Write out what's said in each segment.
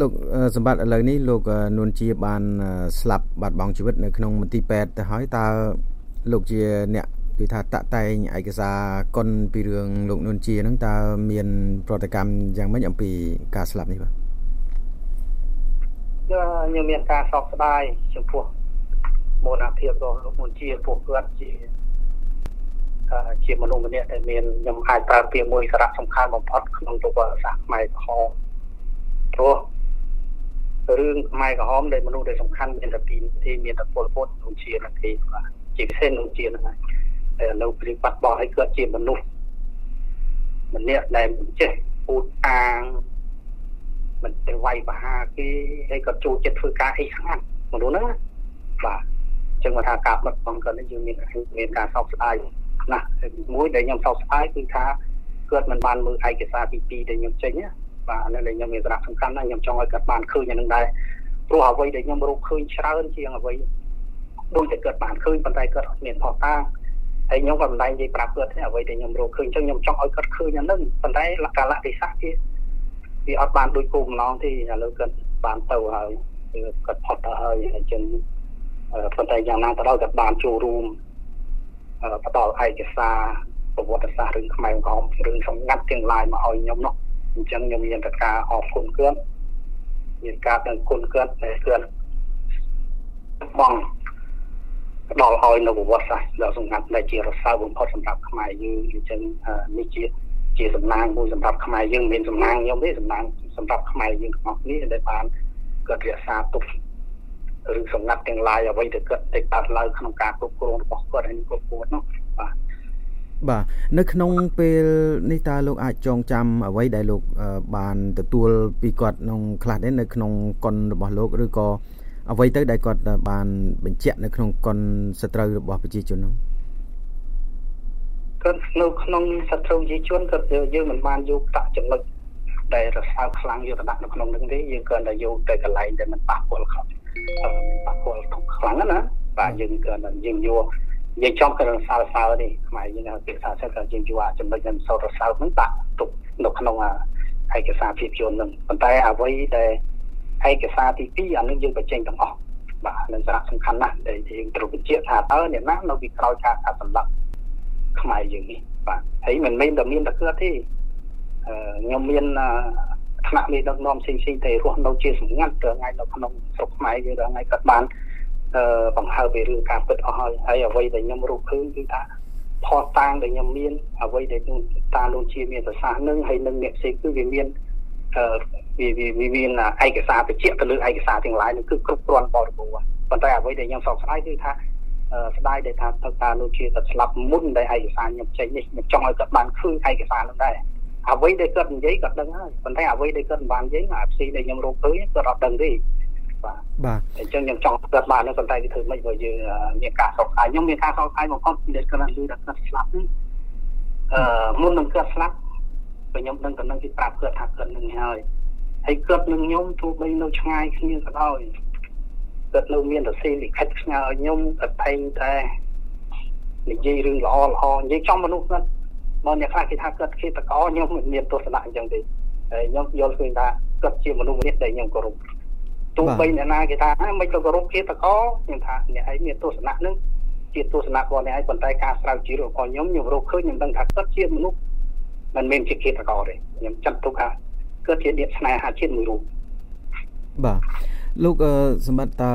លោកសម្បត្តិឥឡូវនេះលោកនួនជាបានស្លាប់បាត់បង់ជីវិតនៅក្នុងមន្ទីរពេទ្យទៅហើយតើលោកជាអ្នកគឺថាតាក់តែងឯកសារកុនពីរឿងលោកនួនជាហ្នឹងតើមាន ប្រតិកម្មយ៉ាងម៉េចអំពីការស្លាប់នេះបាទខ្ញុំមានការសោកស្ដាយចំពោះមរណភាពរបស់លោកនួនជាពួកគាត់ជាជាមនុស្សម្នាក់ដែលមានខ្ញុំអាចប្រើពាក្យមួយសារៈសំខាន់បំផុតក្នុងប្រវត្តិសាស្ត្រខ្មែរក្រហមព្រោះ រឿងខ្មែរក្រហមដែលមនុស្សដែលសំខាន់មានតែពីរទីមានតែពលពតនោះជានាទីបាទជាពិសេសនោះជាហ្នឹងហើយតែឥឡូវព្រីបាត់បោះឲ្យគាត់ជាមនុស្សម្នាក់ដែលមិនចេះពូតអាងមិនទៅវាយបហាគេហើយគាត់ចូលចិត្តធ្វើការអីស្ងាត់មនុស្សហ្នឹងបាទអញ្ចឹងមកថាការបាត់បង់គាត់នេះយើងមានមានការសោកស្ដាយណាស់មួយដែលខ្ញុំសោកស្ដាយគឺថាគាត់មិនបានមើលឯកសារទី2ដែលខ្ញុំចេញ បាទអានេះដែលខ្ញុំមានសារៈសំខាន់ណាស់ខ្ញុំចង់ឲ្យគាត់បានឃើញអានឹងដែរព្រោះអ្វីដែលខ្ញុំរកឃើញច្រើនជាងអ្វីដូចតែគាត់បានឃើញប៉ុន្តែគាត់អត់មានផុសតាងហើយខ្ញុំក៏មិនដែរនិយាយប្រាប់គាត់ទេអ្វីដែលខ្ញុំរកឃើញអញ្ចឹងខ្ញុំចង់ឲ្យគាត់ឃើញអានឹងប៉ុន្តែលក្ខណៈទេសៈគេវាអត់បានដូចគោលបំណងទេឥឡូវគាត់បានទៅហើយគាត់ផុតទៅហើយអញ្ចឹងប៉ុន្តែយ៉ាងណាក៏ដោយគាត់បានចូលរួមផ្ដល់ឯកសារប្រវត្តិសាស្ត្ររឿងខ្មែរក្រមរឿងសម្ងាត់ទាំងឡាយមកឲ្យខ្ញុំនោះ អញ្ចឹងខ្ញុំមានតែការអរគុណគាត់មានការដឹងគុណគាត់ដែលគាត់បងផ្ដល់ឲ្យនៅប្រវត្តិសាស្ត្រដ៏សម្ងាត់ដែលជារសើបបំផុតសម្រាប់ខ្មែរយើងអញ្ចឹងនេះជាជាសំណាងមួយសម្រាប់ខ្មែរយើងមានសំណាងខ្ញុំទេសំណាងសម្រាប់ខ្មែរយើងទាំងអស់គ្នាដែលបានគាត់រក្សាទុកឬសម្ងាត់ទាំងឡាយអ្វីដែលគាត់តែកើតឡើងក្នុងការគ្រប់គ្រងរបស់គាត់ហើយគ្រប់គ្រងនោះបាទ បាទនៅក្នុងពេលនេះតើលោកអាចចងចាំអ្វីដែលលោកបានទទួលពីគាត់ក្នុងខ្លះនេះនៅក្នុងកុនរបស់លោកឬក៏អ្វីទៅដែលគាត់បានបញ្ជាក់នៅក្នុងកុនសត្រូវរបស់ប្រជាជននោះគាត់នៅក្នុងសត្រូវប្រជាជនគាត់យើងមិនបានយកតាក់ចំណុចដែលរសើបខ្លាំងយកទៅដាក់នៅក្នុងនឹងទេយើងគ្រាន់តែយកទៅកន្លែងដែលมันប៉ះពាល់ខ្លាំងប៉ះពាល់ខ្លាំងណាបាទយើងគ្រាន់តែយើងយក យើងចង់ទៅរសើរសើរនេះខ្មែរយើងហៅពាក្យថាសិស្សយើងយកចំណុចនឹងសោតរសើរហ្នឹងដាក់ទុកនៅក្នុងឯកសារភាពយន្តហ្នឹងប៉ុន្តែអ្វីដែលឯកសារទី2អានឹងយើងបញ្ចេញទាំងអស់បាទនឹងសារៈសំខាន់ណាស់ដែលយើងត្រូវបញ្ជាក់ថាតើអ្នកណានៅពីក្រោយការកាត់សម្លាប់ខ្មែរយើងនេះបាទហើយមិនមែនតែមានតែគាត់ទេអឺខ្ញុំមានថ្នាក់មេដឹកនាំផ្សេងៗតែរស់នៅជាសម្ងាត់ទៅថ្ងៃនៅក្នុងស្រុកខ្មែរយើងថ្ងៃគាត់បានអឺ បង្ហើបពីរឿងការពិតអស់ហើយហើយអ្វីដែលខ្ញុំរកឃើញគឺថាផតតាងដែលខ្ញុំមានអ្វីដែលតាលោកជាមានប្រសាសន៍នឹងហើយនឹងអ្នកផ្សេងគឺវាមានអឺវាវាមានឯកសារបញ្ជាក់ទៅលើឯកសារទាំងឡាយនឹងគឺគ្រប់គ្រាន់បរិបូរណ៍ប៉ុន្តែអ្វីដែលខ្ញុំសោកស្ដាយគឺថាស្ដាយដែលថាទៅតាលោកជាគាត់ស្លាប់មុនដែលឯកសារខ្ញុំចេញនេះខ្ញុំចង់ឲ្យគាត់បានឃើញឯកសារនោះដែរអ្វីដែលគាត់និយាយគាត់ដឹងហើយប៉ុន្តែអ្វីដែលគាត់មិនបាននិយាយអាផ្សេងដែលខ្ញុំរកឃើញគាត់អត់ដឹងទេ បាទបាទអញ្ចឹងខ្ញុំចង់គាត់បានប៉ុន្តែវាធ្វើមិនបើយើងមានការសោកស្ដាយខ្ញុំមានការសោកស្ដាយបំផុតដែលគាត់និយាយថាគាត់ស្លាប់នេះអឺមុននឹងគាត់ស្លាប់ពេលខ្ញុំដឹងទៅនឹងគេប្រាប់គាត់ថាគាត់នឹងហើយហើយគាត់នឹងខ្ញុំទោះបីនៅឆ្ងាយគ្នាក៏ដោយគាត់នៅមានរសីលិខិតផ្ញើឲ្យខ្ញុំគាត់តែងតែនិយាយរឿងល្អល្អនិយាយចំមនុស្សគាត់បើអ្នកខ្លះគេថាគាត់គេតកខ្ញុំមិនមានទស្សនៈអញ្ចឹងទេហើយខ្ញុំយល់ឃើញថាគាត់ជាមនុស្សម្នាក់ដែលខ្ញុំគោរព ទោះបីអ្នកណាគេថាមិនទៅគោរពគេតកខ្ញុំថាអ្នកឯងមានទស្សនៈនឹងជាទស្សនៈរបស់អ្នកឯងប៉ុន្តែការស្រាវជ្រាវរបស់ខ្ញុំខ្ញុំរកឃើញខ្ញុំដឹងថាគាត់ជាមនុស្សមិនមែនជាគេតកទេខ្ញុំចាត់ទុកថាគាត់ជាអ្នកស្នេហាជាតិមួយរូបបាទលោកសម្បត្តិតើ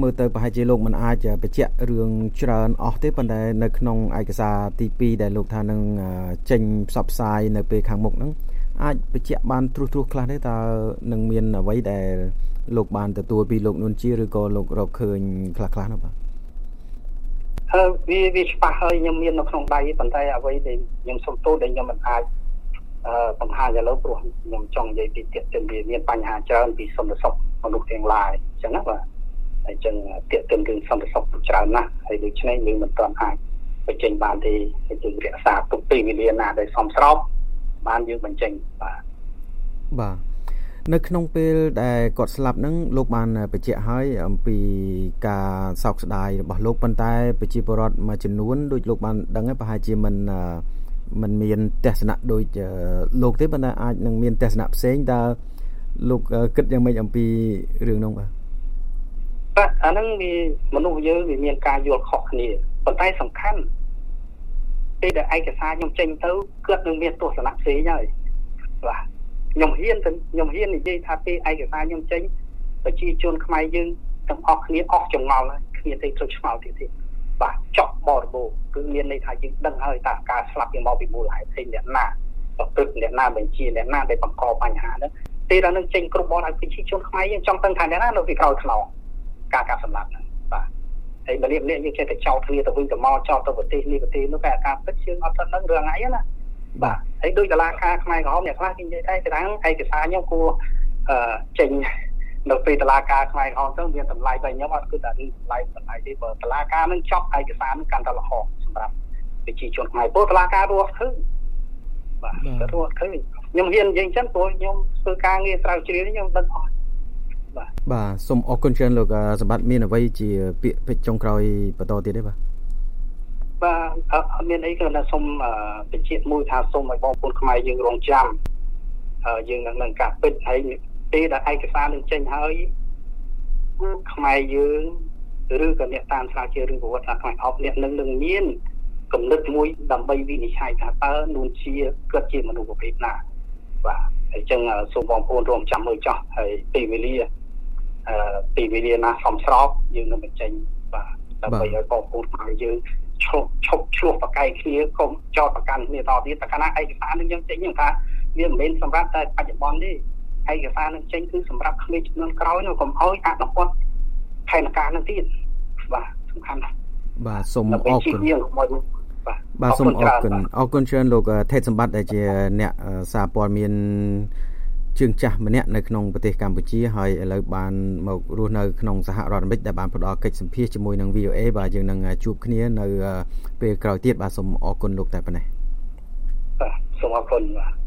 មើលទៅប្រហែលជាលោកមិនអាចបញ្ជាក់រឿងច្រើនអស់ទេប៉ុន្តែនៅក្នុងឯកសារទី2ដែលលោកថានឹងចេញផ្សព្វផ្សាយនៅពេលខាងមុខហ្នឹងអាចបញ្ជាក់បានត្រួសត្រាសខ្លះទេតើនឹងមានអ្វីដែល លោកបានទទួលពីលោកនួនជាឬក៏លោករកឃើញខ្លះខ្លះនោះបាទអឺវាវាច្បាស់ហើយខ្ញុំមាននៅក្នុងដៃប៉ុន្តែអ្វីដែលខ្ញុំសុំទោសដែលខ្ញុំមិនអាចអឺបង្ហាញឥឡូវព្រោះខ្ញុំចង់និយាយពីទៀតទៅវាមានបញ្ហាច្រើនពីសន្តិសុខមនុស្សទាំងឡាយអញ្ចឹងណាបាទហើយអញ្ចឹងទៀតទៅរឿងសន្តិសុខច្រើនណាស់ហើយដូច្នេះយើងមិនទាន់អាចបញ្ចេញបានទេហើយយើងរក្សាទុកពីវិលាណាដែលសមស្របបានយើងបញ្ចេញបាទបាទ នៅក្នុងពេលដែលគាត់ស្លាប់ហ្នឹងលោកបានបញ្ជាក់ហើយអំពីការសោកស្ដាយរបស់លោកប៉ុន្តែប្រជាពលរដ្ឋមួយចំនួនដូចលោកបានដឹងហើយប្រហែលជាមិនមិនមានទស្សនៈដូចលោកទេប៉ុន្តែអាចនឹងមានទស្សនៈផ្សេងតើលោកគិតយ៉ាងម៉េចអំពីរឿងនោះបាទបាទអាហ្នឹងវាមនុស្សយើងវាមានការយល់ខុសគ្នាប៉ុន្តែសំខាន់ពេលដែលឯកសារខ្ញុំចេញទៅគាត់នឹងមានទស្សនៈផ្សេងហើយបាទ ខ្ញុំហ៊ានទៅខ្ញុំហ៊ាននិយាយថាពេលឯកសារខ្ញុំចេញប្រជាជនខ្មែរយើងទាំងអស់គ្នាអស់ចងល់ហើយគ្មានទេត្រូវឆ្ងល់ទៀតទេបាទចប់បរិបូរគឺមានន័យថាយើងដឹងហើយតើការស្លាប់វាមកពីមូលហេតុអីអ្នកណាប្រព្រឹត្តអ្នកណាបញ្ជាអ្នកណាដែលបង្កបញ្ហាហ្នឹងពេលដល់នឹងចេញគ្រប់បនឲ្យប្រជាជនខ្មែរយើងចង់ដឹងថាអ្នកណានៅពីក្រោយខ្នងការកាប់សម្លាប់ហ្នឹងបាទហើយបើនេះនេះយើងចេះតែចោទគ្នាទៅវិញទៅមកចោទទៅប្រទេសនេះប្រទេសនោះតែការពិតយើងអត់ទាន់ដឹងរឿងអីណា បាទហើយដោយតឡាការខ្មែរក្រហមអ្នកខ្លះគេនិយាយតែគេថាឯកសារខ្ញុំគួរអឺចេញនៅពេលតឡាការខ្មែរក្រហមទៅមានតម្លៃតែខ្ញុំអត់គឺតែរឿងតម្លៃតម្លៃទេបើតឡាការនឹងចប់ឯកសារនឹងកាន់តែល្អសម្រាប់ប្រជាជនខ្មែរព្រោះតឡាការរស់ឃើញបាទរស់ឃើញខ្ញុំហ៊ាននិយាយអញ្ចឹងព្រោះខ្ញុំធ្វើការងារស្រាវជ្រាវនេះខ្ញុំដឹងអស់បាទបាទសូមអរគុណច្រើនលោកសម្បត្តិមានអ្វីជាពាក្យពេចន៍ចុងក្រោយបន្តទៀតទេបាទ បាទអត់មានអីគឺថាសូមបញ្ជាក់មួយថាសូមឲ្យបងប្អូនខ្មែរយើងរងចាំយើងនឹងការពិតហើយពេលដែលឯកសារនឹងចេញហើយខ្មែរយើងឬក៏អ្នកតាមស្រាវជ្រាវរឿងប្រវត្តិសាស្ត្រខ្មែរអប់អ្នកនឹងនឹងមានគំនិតមួយដើម្បីវិនិច្ឆ័យថាតើនួនជាគាត់ជាមនុស្សប្រភេទណាបាទហើយអញ្ចឹងសូមបងប្អូនរួមចាំមើលចោះហើយពេលវេលាអឺពេលវេលាណាសមស្របយើងនឹងបញ្ចេញបាទដើម្បីឲ្យបងប្អូនខ្មែរយើង ឈប់ឈប់ឆ្លោះប្រកែកគ្នាកុំចោតប្រកាន់គ្នាតទៀតតែកាលណាឯកសារនឹងយើងចេញហ្នឹងថាវាមិនមែនសម្រាប់តែបច្ចុប្បន្នទេឯកសារនឹងចេញគឺសម្រាប់ក្មេងចំនួនក្រោយនោះកុំអោយអនុវត្តផែនការនឹងទៀតបាទសំខាន់ណាស់បាទសូមអរគុណបាទសូមអរគុណអរគុណច្រើនលោកថេតសម្បត្តិដែលជាអ្នកសារព័ត៌មាន ជើងចាស់ម្នាក់នៅក្នុងប្រទេសកម្ពុជាហើយឥឡូវបានមករស់នៅក្នុងសហរដ្ឋអាមេរិកដែលបានផ្ដល់កិច្ចសម្ភាសជាមួយនឹង VOA បាទយើងនឹងជួបគ្នានៅពេលក្រោយទៀតបាទសូមអរគុណលោកតែប៉ុណ្ណេះបាទសូមអរគុណបាទ